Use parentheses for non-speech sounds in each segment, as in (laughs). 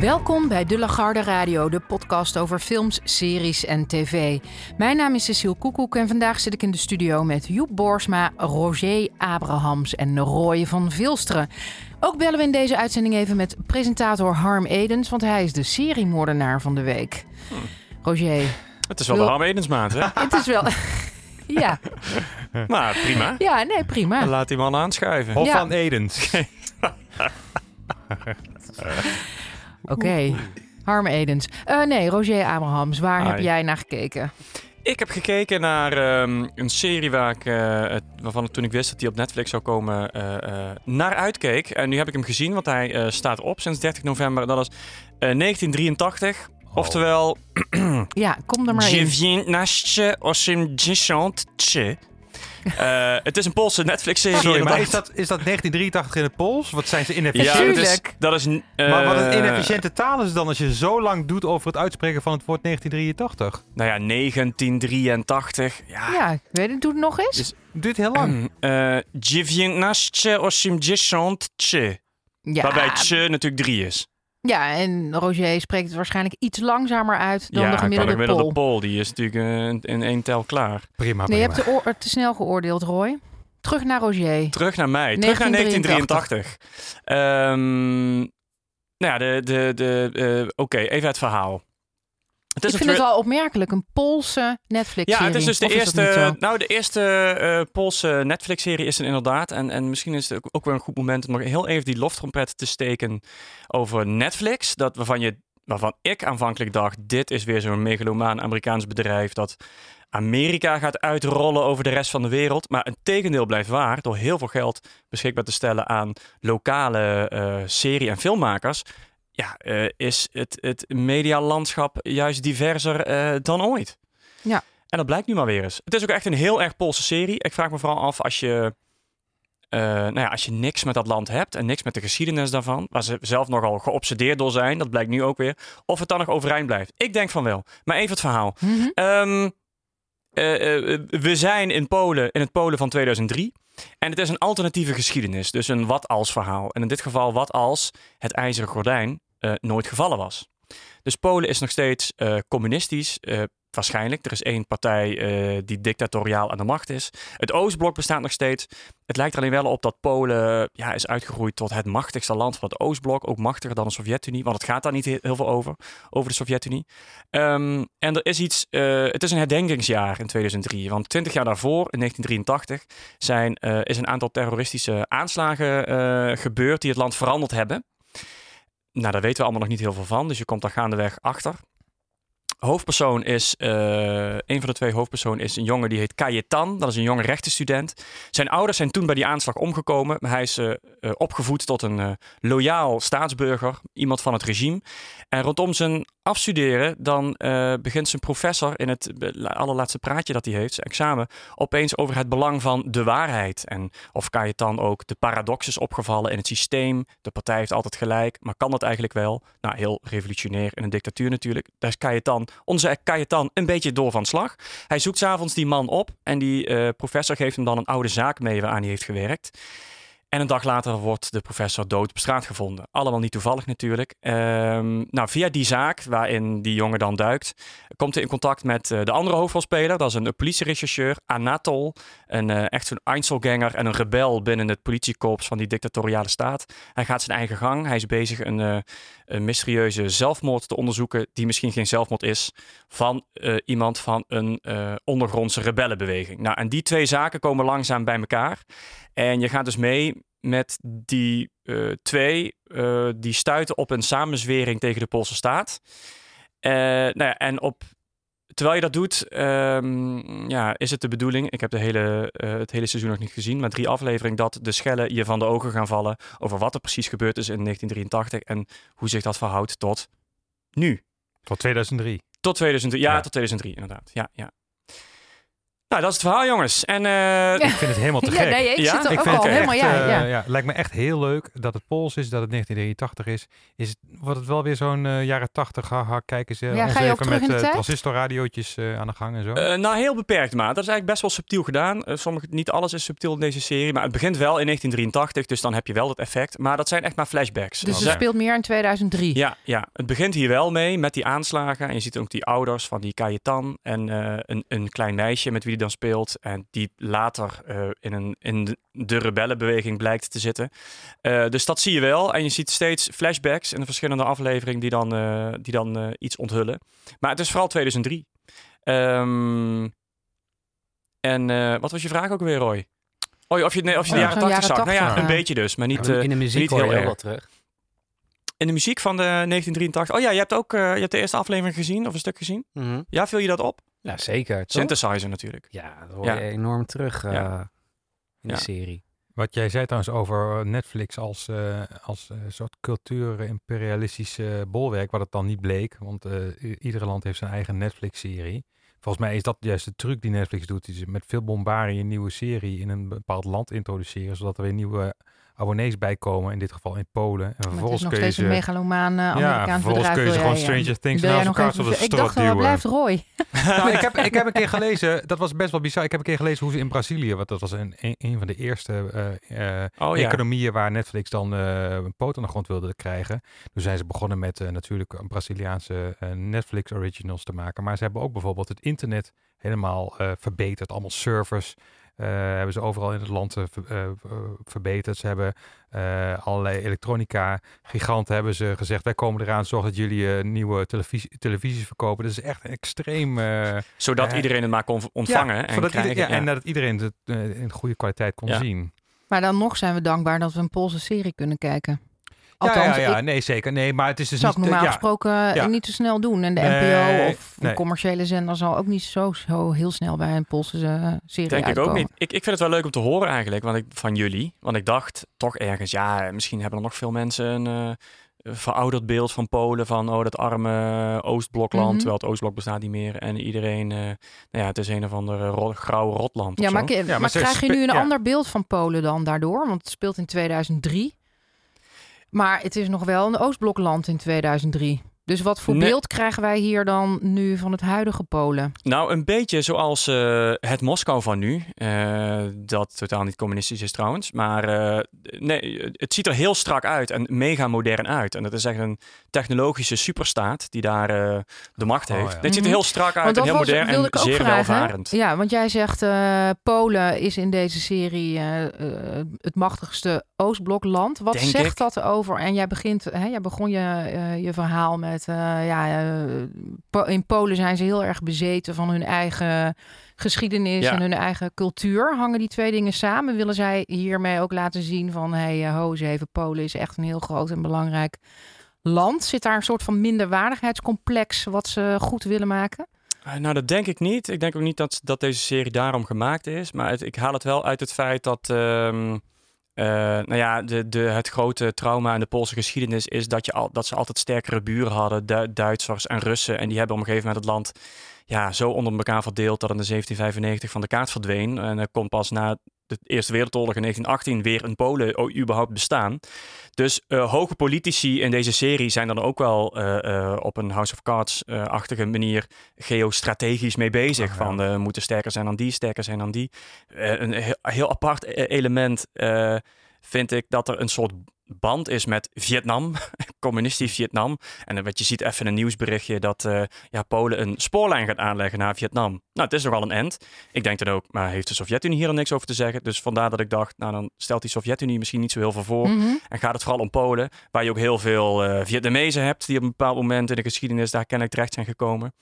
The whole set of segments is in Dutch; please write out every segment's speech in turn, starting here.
Welkom bij De Lagarde Radio, de podcast over films, series en tv. Mijn naam is Cecile Koekoek en vandaag zit ik in de studio met Joep Borsma, Roger Abrahams en Roy van Vilsteren. Ook bellen we in deze uitzending even met presentator Harm Edens, want hij is de seriemoordenaar van de week. Roger. Het is wel de Harm Edensmaand, hè? (laughs) Het is wel... (laughs) ja, Maar (laughs) prima. ja, nee, prima. Laat die man aanschuiven. Hof Ja. van Edens. Oké. Harm Edens. Eh, nee, Roger Abrahams, waar heb jij naar gekeken? Ik heb gekeken naar ehm, een serie waar ik, eh, waarvan ik toen ik wist dat die op Netflix zou komen, eh, eh, naar uitkeek. En nu heb ik hem gezien, want hij eh, staat op sinds 30 november. Dat is eh, 1983. Oftewel, (clears throat) Ja, kom er maar Je in. viens naście 80 Eh Het is een Poolse Netflix-serie. Sorry, maar is dat, is dat 1983 in het Pools? Wat zijn ze Ja, inefficiënt? dat is, dat maar wat een eh, inefficiënte taal is dan als je zo lang doet over het uitspreken van het woord 1983. Nou ja, 1983. Ja, Ja, ik weet het, doe het nog eens. Dus- Het duurt heel lang. (clears throat) Eh, Je viens naście 80 ja, Waarbij tje natuurlijk drie is. Ja, en Roger spreekt het waarschijnlijk iets langzamer uit dan ja, de kan de gemiddelde gemiddelde Pool. Pol. Die is natuurlijk eh, in, in één tel klaar. Prima, Nee, je prima. hebt te, oor- te snel geoordeeld, Roy. Terug naar Roger. Terug naar mij. Terug naar 1983. Ehm, nou ja, de, de, de, eh, oké, even het verhaal. Het Ik is vind een het wel opmerkelijk, een Poolse Netflix-serie. Ja, het is dus de Of eerste. nou, de eerste eh, Poolse Netflix-serie is er inderdaad. En, en misschien is het ook, weer een goed moment om nog heel even die loftrompet te steken over Netflix. Dat waarvan, je, waarvan ik aanvankelijk dacht: dit is weer zo'n megalomaan Amerikaans bedrijf dat Amerika gaat uitrollen over de rest van de wereld. Maar een tegendeel blijft waar. Door heel veel geld beschikbaar te stellen aan lokale eh, serie- en filmmakers. Ja, eh, is het, het medialandschap juist diverser eh, dan ooit. Ja. En dat blijkt nu maar weer eens. Het is ook echt een heel erg Poolse serie. Ik vraag me vooral af als je, eh, nou ja, als je niks met dat land hebt en niks met de geschiedenis daarvan, waar ze zelf nogal geobsedeerd door zijn, dat blijkt nu ook weer, of het dan nog overeind blijft. Ik denk van wel. Maar even het verhaal. Mhm. Ehm, eh, eh, we zijn in Polen, in het Polen van 2003. En het is een alternatieve geschiedenis. Dus een wat als verhaal. En in dit geval wat als het ijzeren gordijn eh, nooit gevallen was. Dus Polen is nog steeds eh, communistisch. eh, waarschijnlijk. Er is één partij eh, die dictatoriaal aan de macht is. Het Oostblok bestaat nog steeds. Het lijkt er alleen wel op dat Polen ja, is uitgegroeid tot het machtigste land van het Oostblok. Ook machtiger dan de Sovjet-Unie. Want het gaat daar niet he- heel veel over. Over de Sovjet-Unie. Ehm, en er is iets. eh, het is een herdenkingsjaar in 2003. Want 20 jaar daarvoor, in 1983, zijn, eh, is een aantal terroristische aanslagen gebeurd die het land veranderd hebben. Nou, daar weten we allemaal nog niet heel veel van. Dus je komt daar gaandeweg achter. Hoofdpersoon is, eh, een van de twee hoofdpersonen is een jongen die heet Cayetan. Dat is een jonge rechtenstudent. Zijn ouders zijn toen bij die aanslag omgekomen. Maar hij is eh, eh, opgevoed tot een loyaal staatsburger, iemand van het regime. En rondom zijn afstuderen, dan begint zijn professor in het allerlaatste praatje dat hij heeft, zijn examen, opeens over het belang van de waarheid. En of Cayetan ook de paradox is opgevallen in het systeem. De partij heeft altijd gelijk, maar kan dat eigenlijk wel? Nou, heel revolutionair in een dictatuur natuurlijk. Daar is Cayetan, onze Cayetan, een beetje door van slag. Hij zoekt s'avonds die man op en die eh, professor geeft hem dan een oude zaak mee waaraan hij heeft gewerkt. En een dag later wordt de professor dood op straat gevonden. Allemaal niet toevallig natuurlijk. Ehm, nou, via die zaak waarin die jongen dan duikt, komt hij in contact met eh, de andere hoofdrolspeler. Dat is een politierechercheur, Anatol. Een eh, echt zo'n Einzelganger en een rebel binnen het politiekorps van die dictatoriale staat. Hij gaat zijn eigen gang. Hij is bezig een, eh, een mysterieuze zelfmoord te onderzoeken, die misschien geen zelfmoord is, van iemand van een ondergrondse rebellenbeweging. Nou, en die twee zaken komen langzaam bij elkaar. En je gaat dus mee met die eh, twee, eh, die stuiten op een samenzwering tegen de Poolse staat. Eh, nou ja, en op, terwijl je dat doet, ehm, ja, is het de bedoeling, ik heb de hele, het hele seizoen nog niet gezien, maar drie afleveringen, dat de schellen je van de ogen gaan vallen over wat er precies gebeurd is in 1983 en hoe zich dat verhoudt tot nu. Tot 2003. Tot 2003, ja, Ja. tot 2003 inderdaad. Ja, ja. Nou, dat is het verhaal, jongens. En eh, Ik vind het helemaal te Ja, gek. nee, ik Ja? zit er Ik ook vind al het helemaal, echt, ja, eh, ja. ja, het lijkt me echt heel leuk dat het Pools is, dat het 1983 is. is het, wordt het wel weer zo'n eh, jaren 80, haha, kijken ze Ja, ons ga je ook even terug met in de eh, tijd? transistorradiootjes eh, aan de gang en zo. eh, nou, heel beperkt, maar dat is eigenlijk best wel subtiel gedaan. Sommige, niet alles is subtiel in deze serie, maar het begint wel in 1983, dus dan heb je wel dat effect. Maar dat zijn echt maar flashbacks. Dus het speelt meer in 2003. Ja, ja, het begint hier wel mee met die aanslagen. En je ziet ook die ouders van die Cayetan en eh, een, een klein meisje met wie dan speelt. En die later eh, in, een, in de- rebellenbeweging blijkt te zitten. Eh, dus dat zie je wel. En je ziet steeds flashbacks in de verschillende afleveringen die dan, eh, die dan eh, iets onthullen. Maar het is vooral 2003. Ehm, en eh, wat was je vraag ook weer, Roy? Oh, of je, nee, of je de Oh, jaren zo'n 80 zag. Nou ja, 80, een beetje dus. Maar niet, Ja, in de muziek niet heel heel erg. wat terug. in de muziek van de 1983. Oh ja, je hebt ook je hebt de eerste aflevering gezien of een stuk gezien. Mhm. Ja, viel je dat op? Ja, zeker. toch? Synthesizer natuurlijk. Ja, dat hoor Ja. je enorm terug eh, Ja. in Ja. de serie. Wat jij zei trouwens over Netflix als, eh, als eh, soort cultuur-imperialistische bolwerk, wat het dan niet bleek, want eh, iedere land heeft zijn eigen Netflix-serie. Volgens mij is dat juist de truc die Netflix doet, die ze met veel bombarie een nieuwe serie in een bepaald land introduceren, zodat er weer nieuwe abonnees bij komen, in dit geval in Polen. En Maar het is vervolgens nog kun je steeds een megalomaan uh, Ja, vervolgens bedrijf. kun je ze wil gewoon Stranger eh, Things naast elkaar even- zoals een Ik dacht strot wel, duwen. blijft Roy. (laughs) nou, ik, heb, ik heb een keer (laughs) gelezen, dat was best wel bizar. Ik heb een keer gelezen hoe ze in Brazilië, want dat was een, een, een van de eerste eh, eh, Oh ja. economieën waar Netflix dan eh, een poot aan de grond wilde krijgen. Toen zijn ze begonnen met eh, natuurlijk een Braziliaanse eh, Netflix originals te maken. Maar ze hebben ook bijvoorbeeld het internet helemaal eh, verbeterd. Allemaal servers eh, hebben ze overal in het land eh, ver- eh, ver- verbeterd. Ze hebben eh, allerlei elektronica giganten hebben ze gezegd. Wij komen eraan, zorg dat jullie eh, nieuwe televisie, televisies verkopen. Dat is echt extreem... eh, Zodat Eh, iedereen het maar kon ontvangen ja, en krijgen. ieder- ja, ja. En dat iedereen het eh, in goede kwaliteit kon Ja. zien. Maar dan nog zijn we dankbaar dat we een Poolse serie kunnen kijken. Ja, Althans, ja, ja, ik nee, zeker. Nee, maar het is dus zou ik niet... eh, normaal ja, gesproken eh, ja. niet zo snel doen. En de Nee, NPO of een nee. commerciële zender zal ook niet zo, zo heel snel bij een Poolse eh, serie Denk ik ook niet. Ik, ik vind het wel leuk om te horen eigenlijk want ik, van jullie. Want ik dacht toch ergens, ja, misschien hebben er nog veel mensen een eh, verouderd beeld van Polen. Van, oh, dat arme Oostblokland. Mhm. Terwijl het Oostblok bestaat niet meer. En iedereen, eh, nou ja, het is een of ander ro- grauwe rotland Ja, maar, krijg je nu een ja. ander beeld van Polen dan daardoor? Want het speelt in 2003. Maar het is nog wel een Oostblokland in 2003. Dus wat voor Nee. beeld krijgen wij hier dan nu van het huidige Polen? Nou, een beetje zoals eh, het Moskou van nu. eh, dat totaal niet communistisch is trouwens. Maar eh, nee, het ziet er heel strak uit en mega modern uit. En het is echt een technologische superstaat die daar eh, de macht Oh, heeft. ja. Dit ziet er heel strak uit en heel was- modern en zeer vragen. welvarend. Ja, want jij zegt eh, Polen is in deze serie het machtigste Oostblokland. Wat Denk zegt ik. dat over? En jij begint, hè, jij begon je, eh, je verhaal met, eh, ja, eh, in Polen zijn ze heel erg bezeten van hun eigen geschiedenis Ja. en hun eigen cultuur. Hangen die twee dingen samen? Willen zij hiermee ook laten zien van, hey, eh, ho eens even, Polen is echt een heel groot en belangrijk land? Zit daar een soort van minderwaardigheidscomplex wat ze goed willen maken? Nou, dat denk ik niet. Ik denk ook niet dat, dat deze serie daarom gemaakt is. Maar het- ik haal het wel uit het feit dat. ehm, eh, nou ja, de, de, het grote trauma in de Poolse geschiedenis is dat, je al, dat ze altijd sterkere buren hadden, Du- Duitsers en Russen. En die hebben op een gegeven moment het land ja, zo onder elkaar verdeeld dat in de 1795 van de kaart verdween. En er komt pas na de Eerste Wereldoorlog in 1918 weer een Polen überhaupt bestaan. Dus eh, hoge politici in deze serie zijn dan ook wel eh, eh, op een House of Cards-achtige manier geostrategisch mee bezig. Ah, ja. Van moeten sterker zijn dan die, sterker zijn dan die. Een heel, heel apart e- element vind ik dat er een soort band is met Vietnam, (laughs) communistisch Vietnam. En dan wat je ziet even in een nieuwsberichtje dat eh, ja, Polen een spoorlijn gaat aanleggen naar Vietnam. Nou, het is nogal een end. Ik denk dan ook, maar heeft de Sovjet-Unie hier al niks over te zeggen? Dus vandaar dat ik dacht, nou dan stelt die Sovjet-Unie misschien niet zo heel veel voor. Mhm. En gaat het vooral om Polen, waar je ook heel veel eh Vietnamezen hebt die op een bepaald moment in de geschiedenis daar kennelijk terecht zijn gekomen.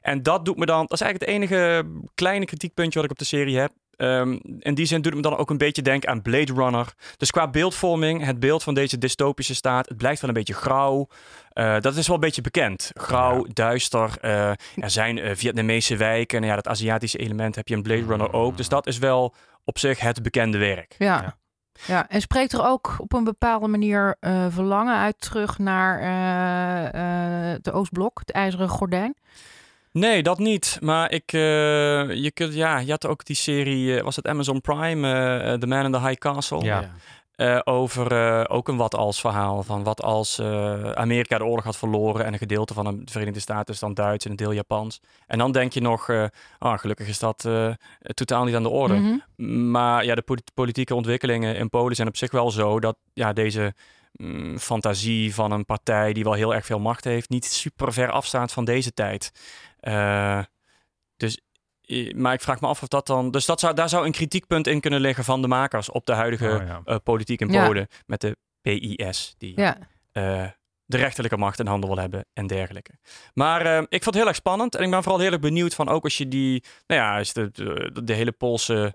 En dat doet me dan, dat is eigenlijk het enige kleine kritiekpuntje wat ik op de serie heb. Ehm, in die zin doet het me dan ook een beetje denken aan Blade Runner. Dus qua beeldvorming, het beeld van deze dystopische staat, het blijft wel een beetje grauw. Eh, dat is wel een beetje bekend. Grauw, duister. eh, er zijn eh, Vietnamese wijken. En ja, dat Aziatische element heb je in Blade Runner ook. Dus dat is wel op zich het bekende werk. Ja. Ja. ja. en spreekt er ook op een bepaalde manier eh, verlangen uit terug naar eh, eh, de Oostblok, het ijzeren gordijn? Nee, dat niet. Maar ik, eh, je, kunt, ja, je had ook die serie, eh, was het Amazon Prime, eh, The Man in the High Castle. Ja. Eh, over eh, ook een wat als verhaal. Van wat als eh, Amerika de oorlog had verloren en een gedeelte van de Verenigde Staten is dan Duits en een deel Japans. En dan denk je nog, eh, ah, gelukkig is dat eh, totaal niet aan de orde. Mhm. Maar ja, de polit- politieke ontwikkelingen in Polen zijn op zich wel zo dat ja, deze mm, fantasie van een partij die wel heel erg veel macht heeft, niet super ver afstaat van deze tijd. Eh, dus, maar ik vraag me af of dat dan. Dus dat zou, daar zou een kritiekpunt in kunnen liggen van de makers op de huidige Oh, ja. eh, politiek in Ja. Polen met de PIS, die Ja. eh, de rechterlijke macht in handen wil hebben en dergelijke. Maar eh, ik vond het heel erg spannend en ik ben vooral heel erg benieuwd van ook als je die, nou ja, als de, de, de hele Poolse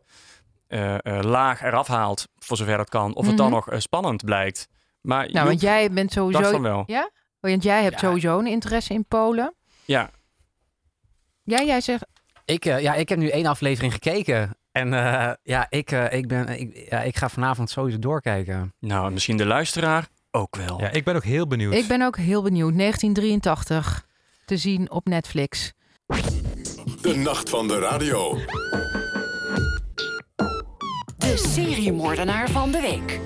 eh, eh, laag eraf haalt, voor zover dat kan, of het dan Mhm. nog spannend blijkt. Maar Nou, want jij bent sowieso... Ja? Want jij hebt Ja. sowieso een interesse in Polen. Ja, Ja, jij zegt... Ik, eh, ja, ik heb nu één aflevering gekeken. En eh, ja, ik, eh, ik, ben, ik, ja, ik ga vanavond sowieso doorkijken. nou misschien de luisteraar ook wel. Ja, ik ben ook heel benieuwd. Ik ben ook heel benieuwd. 1983 te zien op Netflix. De nacht van de radio. De seriemoordenaar van de week.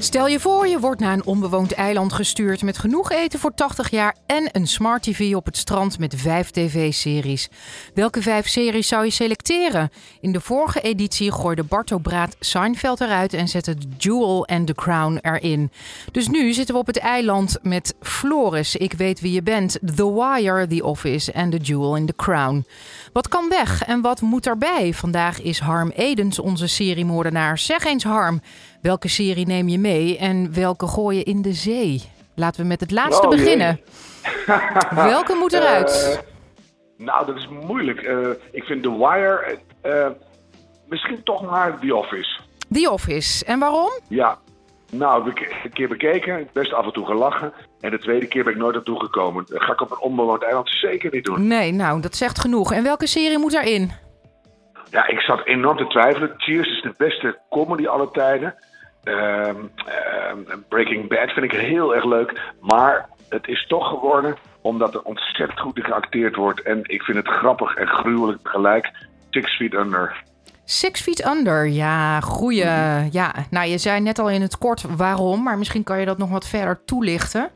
Stel je voor, je wordt naar een onbewoond eiland gestuurd met genoeg eten voor 80 jaar en een smart TV op het strand met vijf tv-series. Welke vijf series zou je selecteren? In de vorige editie gooide Barto Braat Seinfeld eruit en zette Jewel en The Crown erin. Dus nu zitten we op het eiland met Floris, Ik weet wie je bent, The Wire, The Office en The Jewel in The Crown. Wat kan weg en wat moet erbij? Vandaag is Harm Edens onze seriemoordenaar. Zeg eens Harm, welke serie neem je mee en welke gooi je in de zee? Laten we met het laatste Oh, beginnen. (laughs) welke moet eruit? Eh, nou, dat is moeilijk. Eh, ik vind The Wire eh, misschien toch maar The Office. The Office. En waarom? Ja, nou, een keer bekeken, best af en toe gelachen. En de tweede keer ben ik nooit naartoe gekomen. Dat ga ik op een onbewoond eiland zeker niet doen. Nee, nou, dat zegt genoeg. En welke serie moet erin? Ja, ik zat enorm te twijfelen. Cheers is de beste comedy aller tijden. Ehm, ehm, Breaking Bad vind ik heel erg leuk. Maar het is toch geworden omdat er ontzettend goed geacteerd wordt. En ik vind het grappig en gruwelijk tegelijk. Six Feet Under. Six Feet Under. Ja, goeie. Ja, nou, je zei net al in het kort waarom, maar misschien kan je dat nog wat verder toelichten.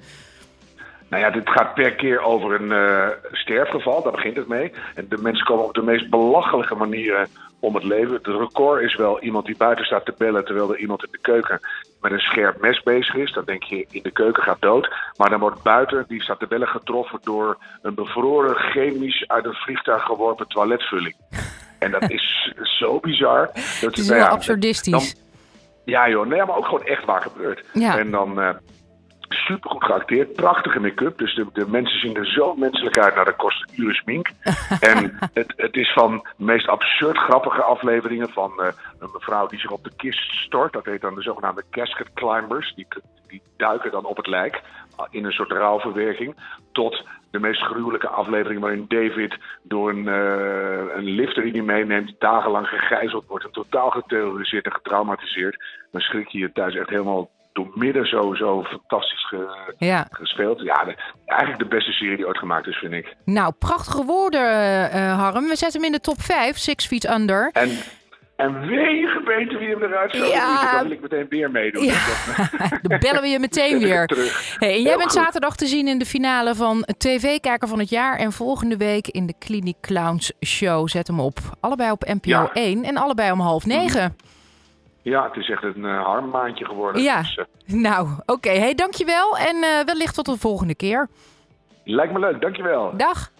Nou ja, dit gaat per keer over een eh, sterfgeval, daar begint het mee. En de mensen komen op de meest belachelijke manieren om het leven. Het record is wel iemand die buiten staat te bellen terwijl er iemand in de keuken met een scherp mes bezig is. Dan denk je, in de keuken gaat dood. Maar dan wordt buiten, die staat te bellen, getroffen door een bevroren, chemisch uit een vliegtuig geworpen toiletvulling. En dat is (laughs) zo bizar. Dat Het is nou heel ja, absurdistisch. ja joh, nee, maar ook gewoon echt waar gebeurd. Ja. En dan eh super goed geacteerd, prachtige make-up. Dus de, de mensen zien er zo menselijk uit. Nou, dat kost uren smink. (laughs) en het, het is van de meest absurd grappige afleveringen van eh, een mevrouw die zich op de kist stort. Dat heet dan de zogenaamde casket climbers. Die, die duiken dan op het lijk ah, in een soort rouwverwerking. Tot de meest gruwelijke aflevering waarin David door een, eh, een lifter die hij meeneemt dagenlang gegijzeld wordt. En totaal geterroriseerd en getraumatiseerd. Dan schrik je je thuis echt helemaal door midden zo, zo fantastisch ge- Ja. gespeeld. Ja, de- eigenlijk de beste serie die ooit gemaakt is, vind ik. Nou, prachtige woorden, eh, eh, Harm. We zetten hem in de top 5, Six Feet Under. En, en wee geweten wie hem eruit zou Ja. Dan wil ik meteen weer meedoen. Ja. Dus (laughs) Dan bellen we je meteen weer. Terug. Hey, en jij Heel bent goed. zaterdag te zien in de finale van TV-kijker van het jaar. En volgende week in de Clinic Clowns Show. Zet hem op. Allebei op NPO Ja. 1 en allebei om half negen. Ja, het is echt een uh, harmmaandje geworden. Ja. Dus, eh, Nou, oké. Hey, dankjewel. En eh, wellicht tot de volgende keer. lijkt me leuk, dankjewel. Dag.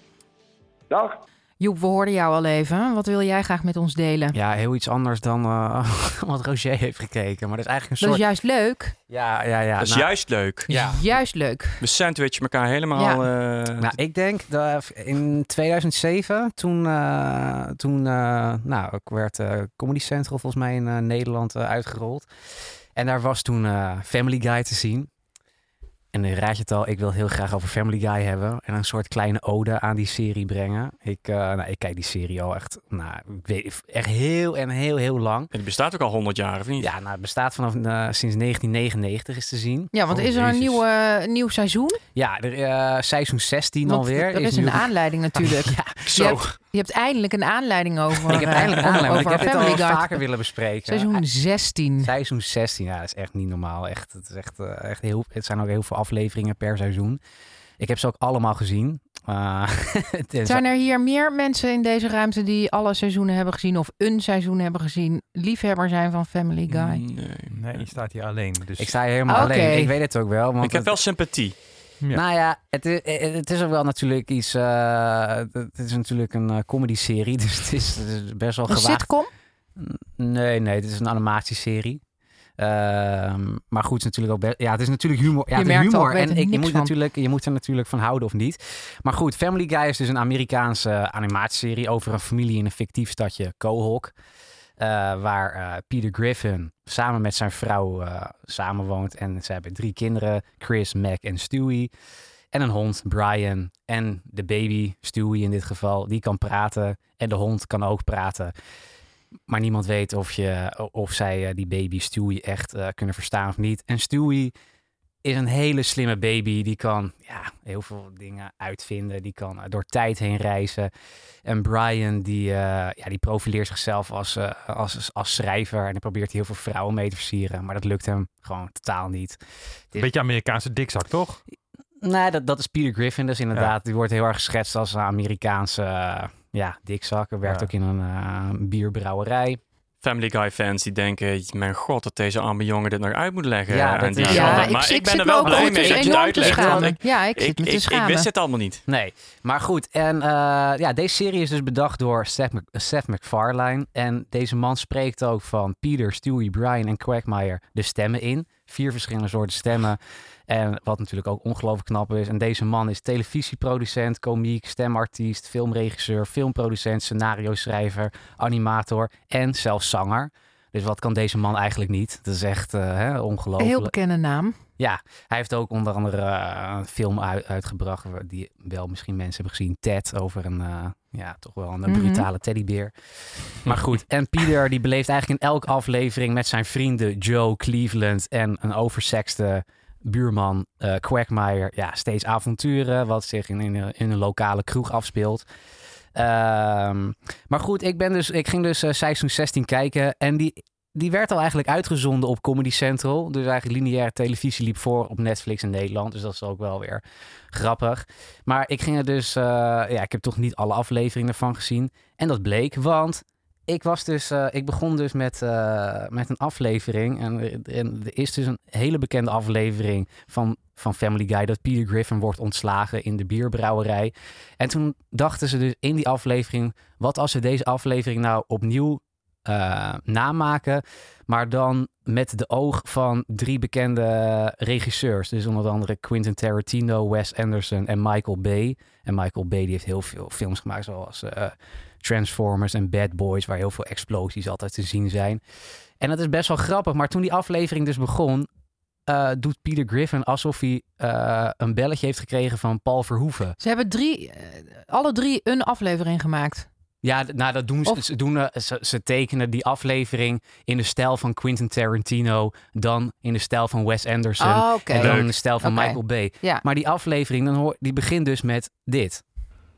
Dag. Joep, we hoorden jou al even. Wat wil jij graag met ons delen? Ja, heel iets anders dan eh, (laughs) wat Roger heeft gekeken. Maar dat is eigenlijk een Dat is soort... juist leuk. Ja, ja, ja. Dat is nou, juist leuk. Ja. Juist leuk. We sandwichen elkaar helemaal. eh, Nou, ik denk dat in 2007, toen, eh, toen eh, nou, ik werd eh, Comedy Central volgens mij in Nederland uitgerold. En daar was toen eh, Family Guy te zien. En dan raad je het al, ik wil heel graag over Family Guy hebben. En een soort kleine ode aan die serie brengen. Ik, eh, nou, ik kijk die serie al echt, nou, ik weet, echt heel en heel, heel lang. En die bestaat ook al 100 jaar, of niet? Ja, nou, het bestaat vanaf eh, sinds 1999 is te zien. Ja, want Oh, is er een nieuw, nieuw seizoen? Ja, er, eh, seizoen 16 Want alweer. er is een aanleiding natuurlijk. (laughs) Ja, Zo. Je hebt, je hebt eindelijk een aanleiding over, ik heb eh, eindelijk over, aanleiding. want Ik heb dit Family al Guy. vaker willen bespreken. Seizoen 16. Seizoen 16, ja, dat is echt niet normaal. Echt, het, is echt, eh, echt heel, het zijn ook heel veel afleveringen per seizoen. Ik heb ze ook allemaal gezien. Eh, (laughs) Zijn er hier meer mensen in deze ruimte die alle seizoenen hebben gezien of een seizoen hebben gezien, liefhebber zijn van Family Guy? Nee. Nee, je staat hier alleen. Dus ik sta hier helemaal alleen. Ik weet het ook wel. Want Ik heb het- wel sympathie. Ja. Nou ja, het is, het is ook wel natuurlijk iets... eh, het is natuurlijk een eh, comedy-serie, (laughs) dus het is, het is best wel Een gewaagd. sitcom? Nee, nee, het is een animatieserie. Ehm, maar goed, het is natuurlijk ook best, ja, het is natuurlijk humor. Ja, Je het is humor en ik, je, moet van. natuurlijk, je moet er natuurlijk van houden of niet. Maar goed, Family Guy is dus een Amerikaanse animatieserie over een familie in een fictief stadje Quahog. Eh, waar eh, Peter Griffin samen met zijn vrouw eh samenwoont. En ze hebben drie kinderen, Chris, Mac en Stewie. En een hond, Brian. En de baby, Stewie in dit geval, die kan praten. En de hond kan ook praten. Maar niemand weet of, je, of zij die baby Stewie echt kunnen verstaan of niet. En Stewie is een hele slimme baby. Die kan ja, heel veel dingen uitvinden. Die kan eh, door tijd heen reizen. En Brian die, eh, ja, die profileert zichzelf als, eh, als, als schrijver. En hij probeert heel veel vrouwen mee te versieren. Maar dat lukt hem gewoon totaal niet. Een beetje Amerikaanse dikzak, toch? Nee, dat, dat is Peter Griffin dus inderdaad. Die wordt heel erg geschetst als een Amerikaanse ja, dikzak. Hij werkt Ja. ook in een bierbrouwerij. Family Guy fans die denken, mijn god, dat deze arme jongen dit nog uit moet leggen. Ja, dat En die is- Ja, ik, maar ik, ik ben er wel blij mee dat je het uitlegt. want ik, Ja, ik zit ik, wist het allemaal niet. Nee, maar goed. En eh, ja, deze serie is dus bedacht door Seth, Mac- Seth MacFarlane. En deze man spreekt ook van Peter, Stewie, Brian en Quagmire de stemmen in. Vier verschillende soorten stemmen. En wat natuurlijk ook ongelooflijk knap is. En deze man is televisieproducent, komiek, stemartiest, filmregisseur, filmproducent, scenario-schrijver, animator en zelfs zanger. Dus wat kan deze man eigenlijk niet? Dat is echt hè, Een ongelooflijk. heel bekende naam. Ja, hij heeft ook onder andere eh, een film uit- uitgebracht die wel misschien mensen hebben gezien. Ted, over een, eh, ja, toch wel een Mhm. brutale teddybeer. Maar goed, en Peter die beleeft eigenlijk in elke aflevering met zijn vrienden Joe, Cleveland en een oversexte buurman eh Quagmire. Ja, steeds avonturen wat zich in, in, een- in een lokale kroeg afspeelt. Ehm, maar goed, ik, ben dus, ik ging dus eh, seizoen 16 kijken en die, die werd al eigenlijk uitgezonden op Comedy Central. Dus eigenlijk lineaire televisie liep voor op Netflix in Nederland. Dus dat is ook wel weer grappig. Maar ik ging er dus... eh, ja, ik heb toch niet alle afleveringen ervan gezien. En dat bleek, want ik was dus... eh, ik begon dus met, eh, met een aflevering. En, en er is dus een hele bekende aflevering van, van Family Guy... dat Peter Griffin wordt ontslagen in de bierbrouwerij. En toen dachten ze dus in die aflevering... wat als ze deze aflevering nou opnieuw eh, namaken... maar dan met de oog van drie bekende regisseurs. Dus onder andere Quentin Tarantino, Wes Anderson en Michael Bay. En Michael Bay die heeft heel veel films gemaakt zoals eh, Transformers en Bad Boys... waar heel veel explosies altijd te zien zijn. En dat is best wel grappig. Maar toen die aflevering dus begon... eh, doet Peter Griffin alsof hij een belletje heeft gekregen van Paul Verhoeven. Ze hebben drie, alle drie een aflevering gemaakt. Ja, nou dat doen ze. Of- Ze, doen, eh, ze, ze tekenen die aflevering in de stijl van Quentin Tarantino, dan in de stijl van Wes Anderson Oh, oké. en dan in de stijl van. Michael Bay. Ja. Maar die aflevering, dan hoor, die begint dus met dit.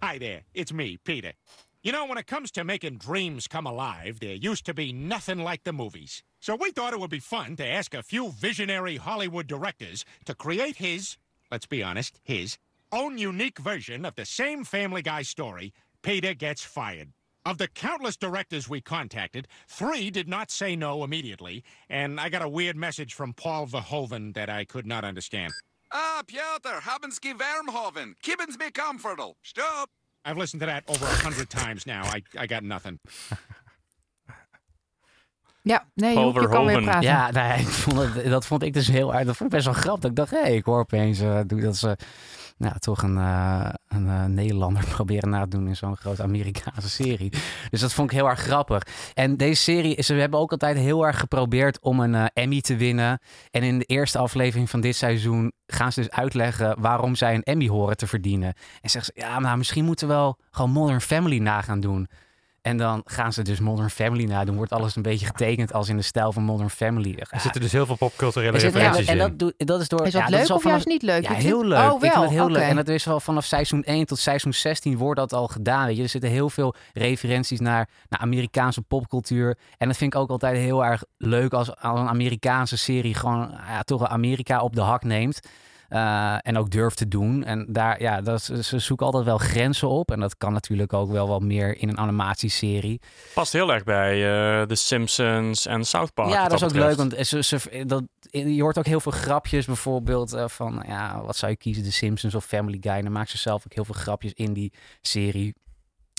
Hi there, it's me, Peter. You know, when it comes to making dreams come alive, there used to be nothing like the movies. So we thought it would be fun to ask a few visionary Hollywood directors to create his, let's be honest, his own unique version of the same Family Guy story, Peter Gets Fired. Of the countless directors we contacted, three did not say no immediately, and I got a weird message from Paul Verhoeven that I could not understand. Ah, Piotr, habenski Vermhoven. Kibbens me comfortable. Stop. I've listened to that over a hundred times now. I, I got nothing. (laughs) Ja, nee, Paul Joep, je kan weer praten. Ja, nee, (laughs) ik vond het, dat vond ik dus heel aardig. Dat vond ik best wel grappig. Ik dacht, hé, ik hoor opeens uh, doe dat ze nou, toch een, eh, een eh, Nederlander (laughs) proberen na te doen in zo'n grote Amerikaanse serie. Dus dat vond ik heel erg grappig. En deze serie, ze hebben ook altijd heel erg geprobeerd om een eh, Emmy te winnen. En in de eerste aflevering van dit seizoen gaan ze dus uitleggen waarom zij een Emmy horen te verdienen. En zeggen ze, ja, nou, misschien moeten we wel gewoon Modern Family na gaan doen. En dan gaan ze dus Modern Family nadoen. Wordt alles een beetje getekend als in de stijl van Modern Family. Er zitten dus heel veel popculturele Er referenties en in. dat, doe- dat is door. Is dat ja, leuk is al of vanaf- juist niet leuk? Ja, heel leuk. Oh, Ik vind het heel leuk. En dat is al vanaf seizoen 1 tot seizoen 16 wordt dat al gedaan. Weet je. Er zitten heel veel referenties naar, naar Amerikaanse popcultuur. En dat vind ik ook altijd heel erg leuk als, als een Amerikaanse serie gewoon ja, toch Amerika op de hak neemt. Eh, en ook durft te doen. En daar, ja, dat, ze zoeken altijd wel grenzen op. En dat kan natuurlijk ook wel wat meer in een animatieserie. Past heel erg bij eh The Simpsons en South Park. Ja, dat is ook betreft. leuk. Want ze, ze, dat, je hoort ook heel veel grapjes. Bijvoorbeeld eh, van, ja, wat zou je kiezen? The Simpsons of Family Guy? En dan maakt ze zelf ook heel veel grapjes in die serie.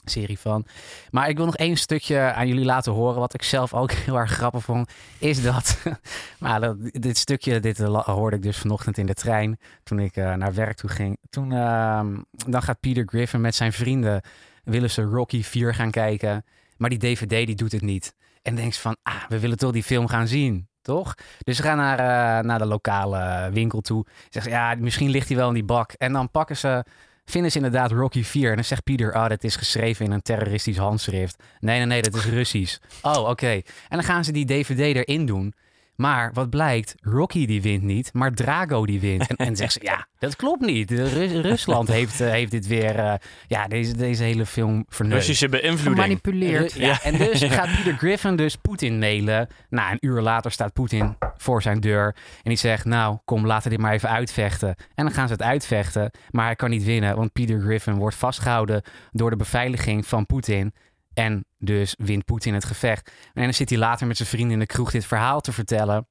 Serie van. Maar ik wil nog één stukje aan jullie laten horen. Wat ik zelf ook (laughs) heel erg grappig vond. Is dat. (laughs) maar dit stukje dit hoorde ik dus vanochtend in de trein. Toen ik eh, naar werk toe ging. Toen. ehm, dan gaat Peter Griffin met zijn vrienden. Willen ze Rocky 4 gaan kijken. Maar die DVD die doet het niet. En denkt van, ah, we willen toch die film gaan zien, toch? Dus ze gaan naar, eh, naar de lokale winkel toe. Zeggen ze, ja, misschien ligt hij wel in die bak. En dan pakken ze, vinden ze inderdaad Rocky 4. En dan zegt Pieter, ah, dat is geschreven in een terroristisch handschrift. Nee, nee, nee, dat is Russisch. Oh, oké. En dan gaan ze die DVD erin doen. Maar wat blijkt, Rocky die wint niet, maar Drago die wint. En, en zegt ze, ja, dat klopt niet. Ru- Rusland heeft, eh, heeft dit weer, eh, ja, deze, deze hele film verneust. Russische beïnvloeding. Gemanipuleerd. Ru- Ja, en dus (laughs) gaat Peter Griffin dus Poetin mailen. Nou, een uur later staat Poetin voor zijn deur. En die zegt, nou, kom, laten we dit maar even uitvechten. En dan gaan ze het uitvechten. Maar hij kan niet winnen, want Peter Griffin wordt vastgehouden door de beveiliging van Poetin. En dus wint Poetin het gevecht. En dan zit hij later met zijn vrienden in de kroeg dit verhaal te vertellen.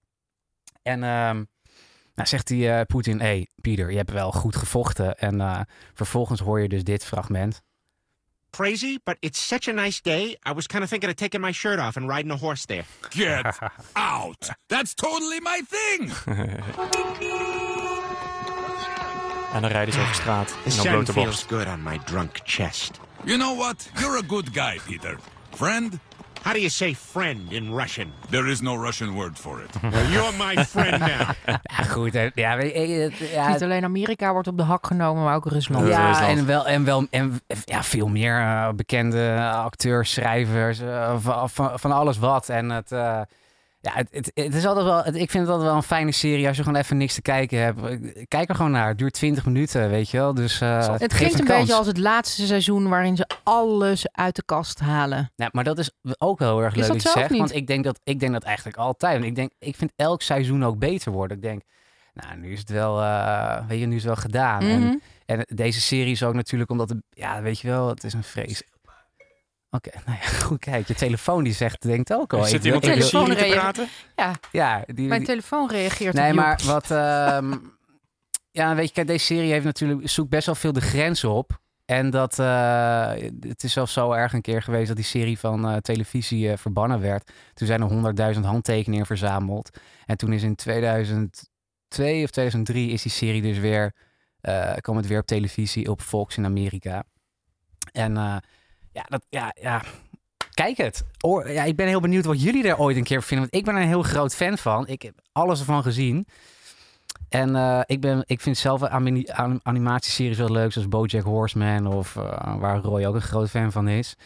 En ehm, nou zegt hij, eh, Poetin, hé, hey, Peter, je hebt wel goed gevochten. En eh, vervolgens hoor je dus dit fragment. Crazy, but it's such a nice day. I was kind of thinking of taking my shirt off and riding a horse there. Get (laughs) out! That's totally my thing! En dan rijden ze over straat. The En op sun blote feels borst. good on my drunk chest. You know what? You're a good guy, Peter. Friend? How do you say friend in Russian? There is no Russian word for it. (laughs) Well, you're my friend now. (laughs) Ja, goed. hè. Ja, weet je, het- ja, Niet alleen Amerika wordt op de hak genomen, maar ook Rusland. ja en wel, en wel en, ja, veel meer eh, bekende acteurs, schrijvers, eh, van, van, van alles wat. En het, eh, ja, het, het, het is altijd wel, het- ik vind het altijd wel een fijne serie als je gewoon even niks te kijken hebt. Kijk er gewoon naar. Het duurt 20 minuten, weet je wel. Dus eh, Het klinkt een kans. beetje als het laatste seizoen waarin ze alles uit de kast halen. Ja, maar dat is ook wel heel erg Is leuk dat dat je zegt. Want ik denk, dat, ik denk dat eigenlijk altijd. Want ik, denk, ik vind elk seizoen ook beter worden. Ik denk, nou, nu is het wel, eh, weet je, nu is het wel gedaan. Mhm. En, en deze serie is ook natuurlijk omdat, het, ja, weet je wel, het is een vrees. Oké, (laughs) nou ja, goed, kijk, je telefoon die zegt, denkt ook al. Zit iemand tegen wil- Siri te praten? Ja, Ja, die, mijn die- telefoon reageert Nee, op maar Joep. wat. ehm, (laughs) ja, weet je, kijk, deze serie heeft natuurlijk zoekt best wel veel de grens op. En dat eh, het is zelfs zo erg een keer geweest dat die serie van eh, televisie eh, verbannen werd. Toen zijn er 100.000 handtekeningen verzameld. En toen is in 2002 of 2003 is die serie dus weer eh kwam het weer op televisie op Fox in Amerika. En eh, ja, dat, ja, ja, kijk het. Oor, ja, ik ben heel benieuwd wat jullie er ooit een keer vinden. Want ik ben er een heel groot fan van. Ik heb alles ervan gezien. En eh, ik, ben, ik vind zelf anim- animatieseries wel leuk, zoals BoJack Horseman of eh, waar Roy ook een groot fan van is.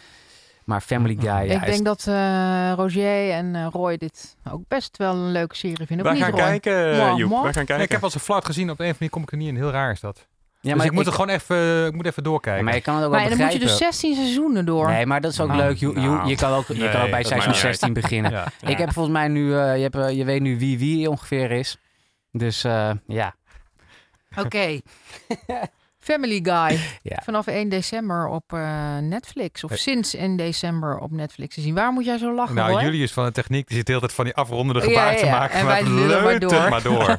Maar Family Guy, ja, ik is- denk dat eh, Roger en eh, Roy dit ook best wel een leuke serie vinden. Wij niet, gaan kijken, Joep. Wij gaan ik heb al zo'n flat gezien. Op een of andere manier kom ik er niet in. Heel raar is dat. Ja, dus ik moet er gewoon even, ik moet even doorkijken. maar je kan het ook Maar wel dan moet je dus 16 seizoenen door. Nee, maar dat is ook Nou, leuk. Je, je, nou, je kan ook, je nee, kan ook bij seizoen maakt niet uit. 16 beginnen. Ja. Ik heb volgens mij nu, eh, je, hebt, eh, je weet nu wie wie ongeveer is. Dus eh, ja. Oké. (laughs) Family Guy. Ja. Vanaf 1 december op eh, Netflix. Of sinds 1 december op Netflix te zien. Waar moet jij zo lachen, Nou, Roy? Julius van de techniek die zit de hele tijd van die afrondende Ja, gebaar ja, te maken. En maar wij lullen maar door. maar door. (laughs)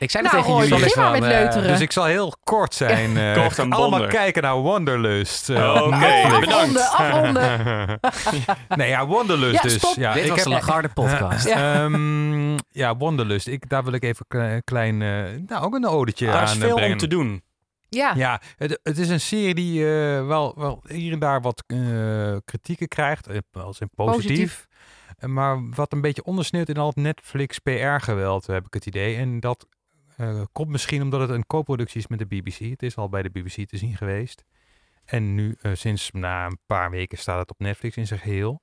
Ik zei Nou, tegen Roy, jullie. begin maar met eh, leuteren. Dus ik zal heel kort zijn. (laughs) eh, Kort en allemaal kijken naar Wonderlust. eh, Oké, op Netflix. bedankt. Afronden, (laughs) afronden. nee, ja, Wonderlust Ja, dus. stop. Ja, Dit ik was heb- de Lagarde podcast. Ja. Ehm, ja, Wonderlust. Ik, daar wil ik even een klein, eh, nou ook een odetje Er aan is veel brengen. om te doen. Ja, Ja, het, het is een serie die eh, wel, wel hier en daar wat eh, kritieken krijgt. Als in positief. Positief. Maar wat een beetje ondersneeuwt in al het Netflix PR-geweld, heb ik het idee. En dat eh, komt misschien omdat het een co-productie is met de BBC. Het is al bij de BBC te zien geweest. En nu, eh, sinds na een paar weken, staat het op Netflix in zijn geheel.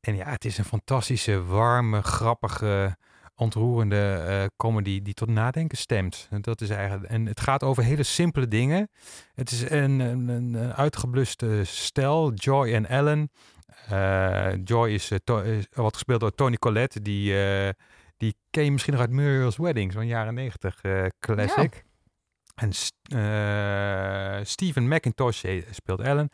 En ja, het is een fantastische, warme, grappige, ontroerende eh, comedy die tot nadenken stemt. Dat is eigenlijk, en het gaat over hele simpele dingen. Het is een, een, een, uitgebluste stel, Joy en Ellen. Joy is, wat gespeeld door Tony Collette, die, die ken je misschien nog uit Muriel's Wedding, zo'n jaren negentig eh, classic. En S- eh, Steven McIntosh eh, speelt Ellen.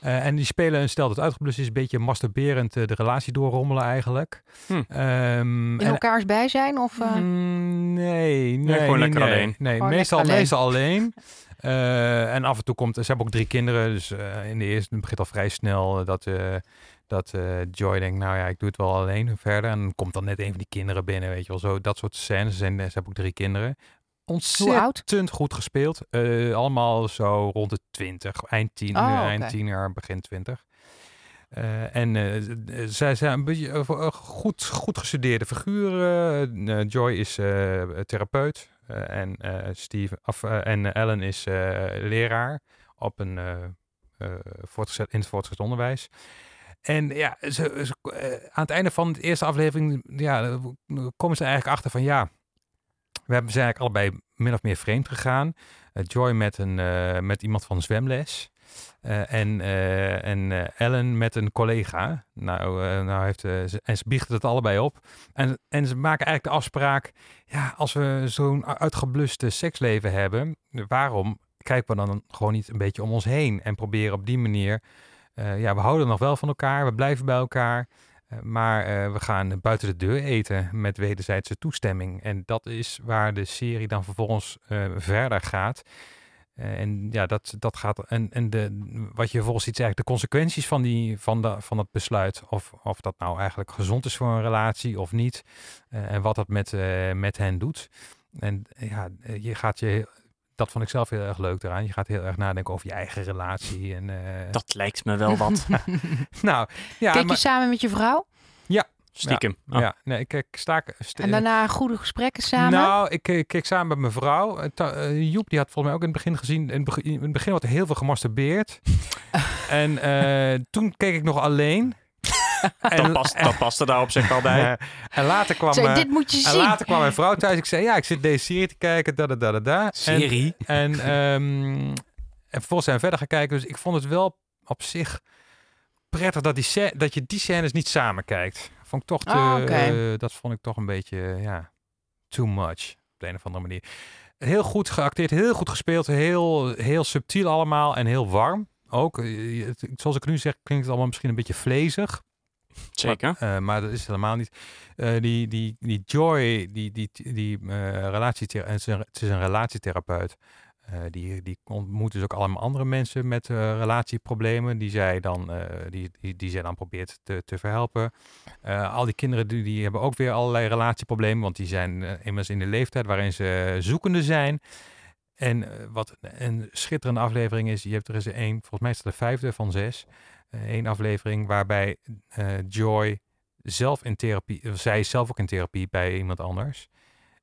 En die spelen een stel dat uitgeblust is, een beetje masturberend de relatie doorrommelen eigenlijk. Hm. Ehm, in en- elkaars bijzijn of... eh, Mm, nee, nee, gewoon nee, lekker nee. alleen. Nee, Gewoon meestal, alleen. meestal alleen. En af en toe komt, ze hebben ook drie kinderen, dus in de eerste begint al vrij snel dat, dat eh, Joy denkt, nou ja, ik doe het wel alleen verder. En dan komt dan net een van die kinderen binnen, weet je wel, zo dat soort scènes. Ze, zijn, ze hebben ook drie kinderen. Ontzettend goed gespeeld. Eh, allemaal zo rond de 20, eind 10, Oh, eh, eind tiener, begin 20. Eh, en eh, zij zijn een beetje eh, eh, goed, goed gestudeerde figuren. Eh, Joy is eh, therapeut eh, en, eh, Steve, eh, en Ellen is eh, leraar op een, eh, eh, voortgezet, in het voortgezet onderwijs. En ja, ze, eh, aan het einde van de eerste aflevering ja, komen ze eigenlijk achter van ja, we hebben- zijn eigenlijk allebei min of meer vreemd gegaan. Eh, Joy met, een, eh, met iemand van zwemles. En en Ellen met een collega. Nou, nou heeft, ze, en ze biechten het allebei op. En, en ze maken eigenlijk de afspraak. Ja, als we zo'n uitgebluste seksleven hebben. Waarom kijken we dan gewoon niet een beetje om ons heen? En proberen op die manier. Eh, ja, we houden nog wel van elkaar. We blijven bij elkaar. eh, maar eh, we gaan buiten de deur eten met wederzijdse toestemming. En dat is waar de serie dan vervolgens verder gaat. En ja, dat, dat gaat. En, en de, wat je vervolgens ziet, is eigenlijk de consequenties van, die, van, de, van dat besluit. Of, of dat nou eigenlijk gezond is voor een relatie of niet. en wat dat met, met hen doet. En ja, je gaat je. Dat vond ik zelf heel erg leuk eraan. Je gaat heel erg nadenken over je eigen relatie. En, eh, Dat lijkt me wel wat. (laughs) nou, ja, maar, je samen met je vrouw? ja, Stiekem. Ja, Oh. ja, nee, ik kijk sta, st- En daarna goede gesprekken samen? Nou, ik keek, samen met mijn vrouw. Eh, Ta- eh, Joep, die had volgens mij ook in het begin gezien. In het begin, in het begin wordt er heel veel gemasturbeerd. (laughs) en eh, toen keek ik nog alleen. Dat, past, dat paste daar op zich al bij. (laughs) en later kwam... Zei, eh, dit moet je en zien. later kwam mijn vrouw thuis. Ik zei, ja, ik zit deze serie te kijken. Da, da, da, da, da. Serie? En, en, ehm, en vervolgens zijn we verder gaan kijken. Dus ik vond het wel op zich prettig dat, die dat je die scènes niet samen kijkt. Vond ik toch te, Ah, eh, dat vond ik toch een beetje, ja, too much. Op de een of andere manier. Heel goed geacteerd, heel goed gespeeld. Heel, heel subtiel allemaal en heel warm. Ook, eh, het- zoals ik nu zeg, klinkt het allemaal misschien een beetje vlezig. Zeker. Maar, eh, maar dat is helemaal niet. Eh, die, die, die Joy, die, die, die relatiethera- het is een- het is een relatietherapeut. Die, die ontmoet dus ook allemaal andere mensen met relatieproblemen. Die zij dan, die, die, die zij dan probeert te, te verhelpen. Al die kinderen die, die hebben ook weer allerlei relatieproblemen. Want die zijn immers in de leeftijd waarin ze zoekende zijn. En wat een schitterende aflevering is, je hebt er eens één, volgens mij is het de vijfde van zes. Eén aflevering waarbij eh, Joy zelf in therapie, of zij is zelf ook in therapie bij iemand anders.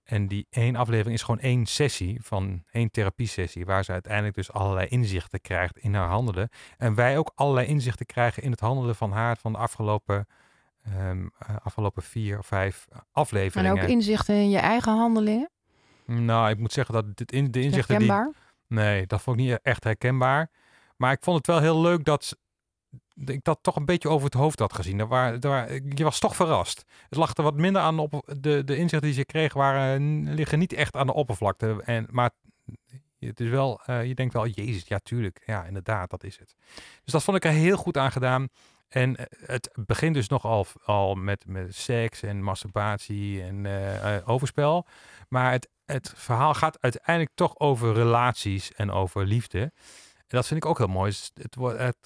En die één aflevering is gewoon één sessie van één therapiesessie, waar ze uiteindelijk dus allerlei inzichten krijgt in haar handelen. En wij ook allerlei inzichten krijgen in het handelen van haar van de afgelopen, ehm, eh, afgelopen vier of vijf En afleveringen. ook inzichten in je eigen handelingen? Nou, ik moet zeggen dat dit in, de inzichten die... Nee, dat vond ik niet echt herkenbaar. Maar ik vond het wel heel leuk dat ik dat toch een beetje over het hoofd had gezien. Waar, er waar- je was toch verrast. Het lag er wat minder aan op de, de inzichten die ze kreeg waren, liggen niet echt aan de oppervlakte. En, maar het is wel, eh, je denkt wel, jezus, ja tuurlijk. Ja, inderdaad, dat is het. Dus dat vond ik er heel goed aan gedaan. En eh, het begint dus nogal al met, met seks en masturbatie en eh, overspel. Maar het, het verhaal gaat uiteindelijk toch over relaties en over liefde. En dat vind ik ook heel mooi. Het,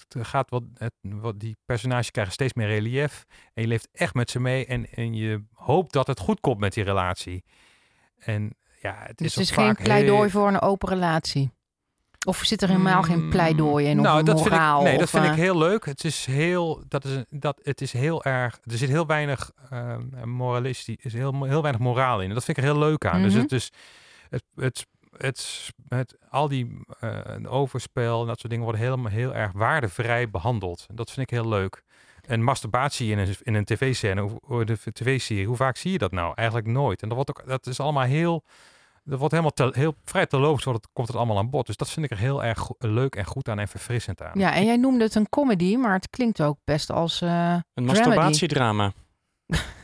het gaat wat, het, wat, die personages krijgen steeds meer relief. En je leeft echt met ze mee. En, en je hoopt dat het goed komt met die relatie. En ja, het Dus is, het is geen pleidooi heel- voor een open relatie. Of zit er helemaal geen pleidooi in? Of nou, een dat vind ik, moraal? nee, dat of, vind ik eh, heel leuk. Het is heel, dat is, dat, het is heel erg, er zit heel weinig uh, moralistisch, is heel, heel weinig moraal in. En dat vind ik er heel leuk aan. Dus Mhm. het is, het, het, het, het, al die eh, overspel en dat soort dingen worden helemaal heel erg waardevrij behandeld. En dat vind ik heel leuk. En masturbatie in een, in een tv-scène, de tv-serie, hoe vaak zie je dat nou? Eigenlijk nooit. En dat, wordt ook, dat is allemaal heel, dat wordt helemaal te, heel vrij terloops, wordt het, komt het allemaal aan bod. Dus dat vind ik er heel erg go- leuk en goed aan en verfrissend aan. Ja, en jij noemde het een comedy, maar het klinkt ook best als eh Een dramedy. masturbatiedrama. (laughs)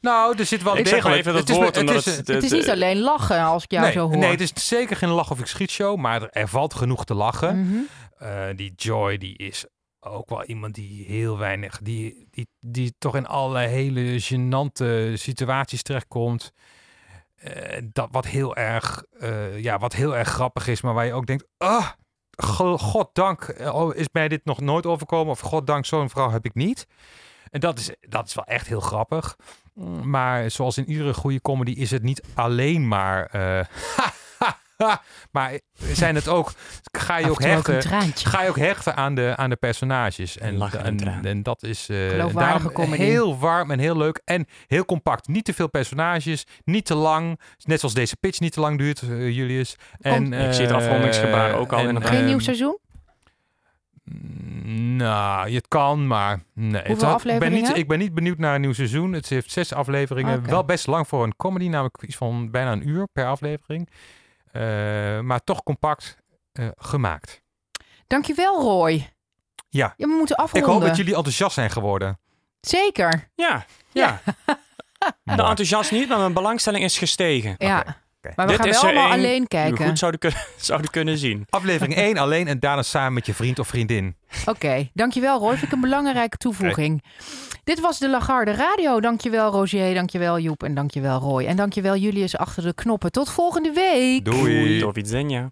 Nou, er zit wel Ik zeg maar even dat het is- woord, het is- het- Het is niet alleen lachen als ik jou nee, zo hoor. Nee, het is zeker geen lach of ik schiet show, maar er, er valt genoeg te lachen. Mhm. Eh, die Joy, die is ook wel iemand die heel weinig, die, die, die toch in allerlei hele gênante situaties terechtkomt. Eh, dat wat heel erg, eh, ja, wat heel erg grappig is, maar waar je ook denkt, ah, go- goddank, oh, is mij dit nog nooit overkomen? Of goddank, zo'n vrouw heb ik niet. En dat is, dat is wel echt heel grappig. Mm, Maar zoals in iedere goede comedy is het niet alleen maar. eh, (laughs) maar zijn het ook. Ga je ook hechten. ga je ook hechten aan de, aan de personages. En, en en, dat is. eh Geloofwaardige daarom comedy. heel warm en heel leuk. En heel compact. Niet te veel personages. Niet te lang. Net zoals deze pitch niet te lang duurt, eh, Julius. En, Ik zie het afrondingsgebaar ook al en, inderdaad. Geen ehm, nieuw seizoen? Nou, het kan, maar nee. Het Hoeveel had- ik, ben afleveringen? niet, ik ben niet benieuwd naar een nieuw seizoen. Het heeft zes afleveringen. Wel best lang voor een comedy, namelijk iets van bijna een uur per aflevering. Eh, maar toch compact eh, gemaakt. Dankjewel, Roy. Ja. Ja, we moeten Ik afronden. hoop dat jullie enthousiast zijn geworden. Zeker. Ja, ja. (laughs) De enthousiast niet, maar mijn belangstelling is gestegen. Ja. Maar we Dit gaan is wel er allemaal één alleen die we kijken. goed zouden, kunnen, (laughs) zouden kunnen zien. Aflevering (laughs) 1 alleen en daarna samen met je vriend of vriendin. Oké, dankjewel Roy. Vind ik een belangrijke toevoeging. Dit was de Lagarde Radio. Dankjewel Roger, dankjewel Joep en dankjewel Roy. En dankjewel Julius achter de knoppen. Tot volgende week. Doei. До widzenia.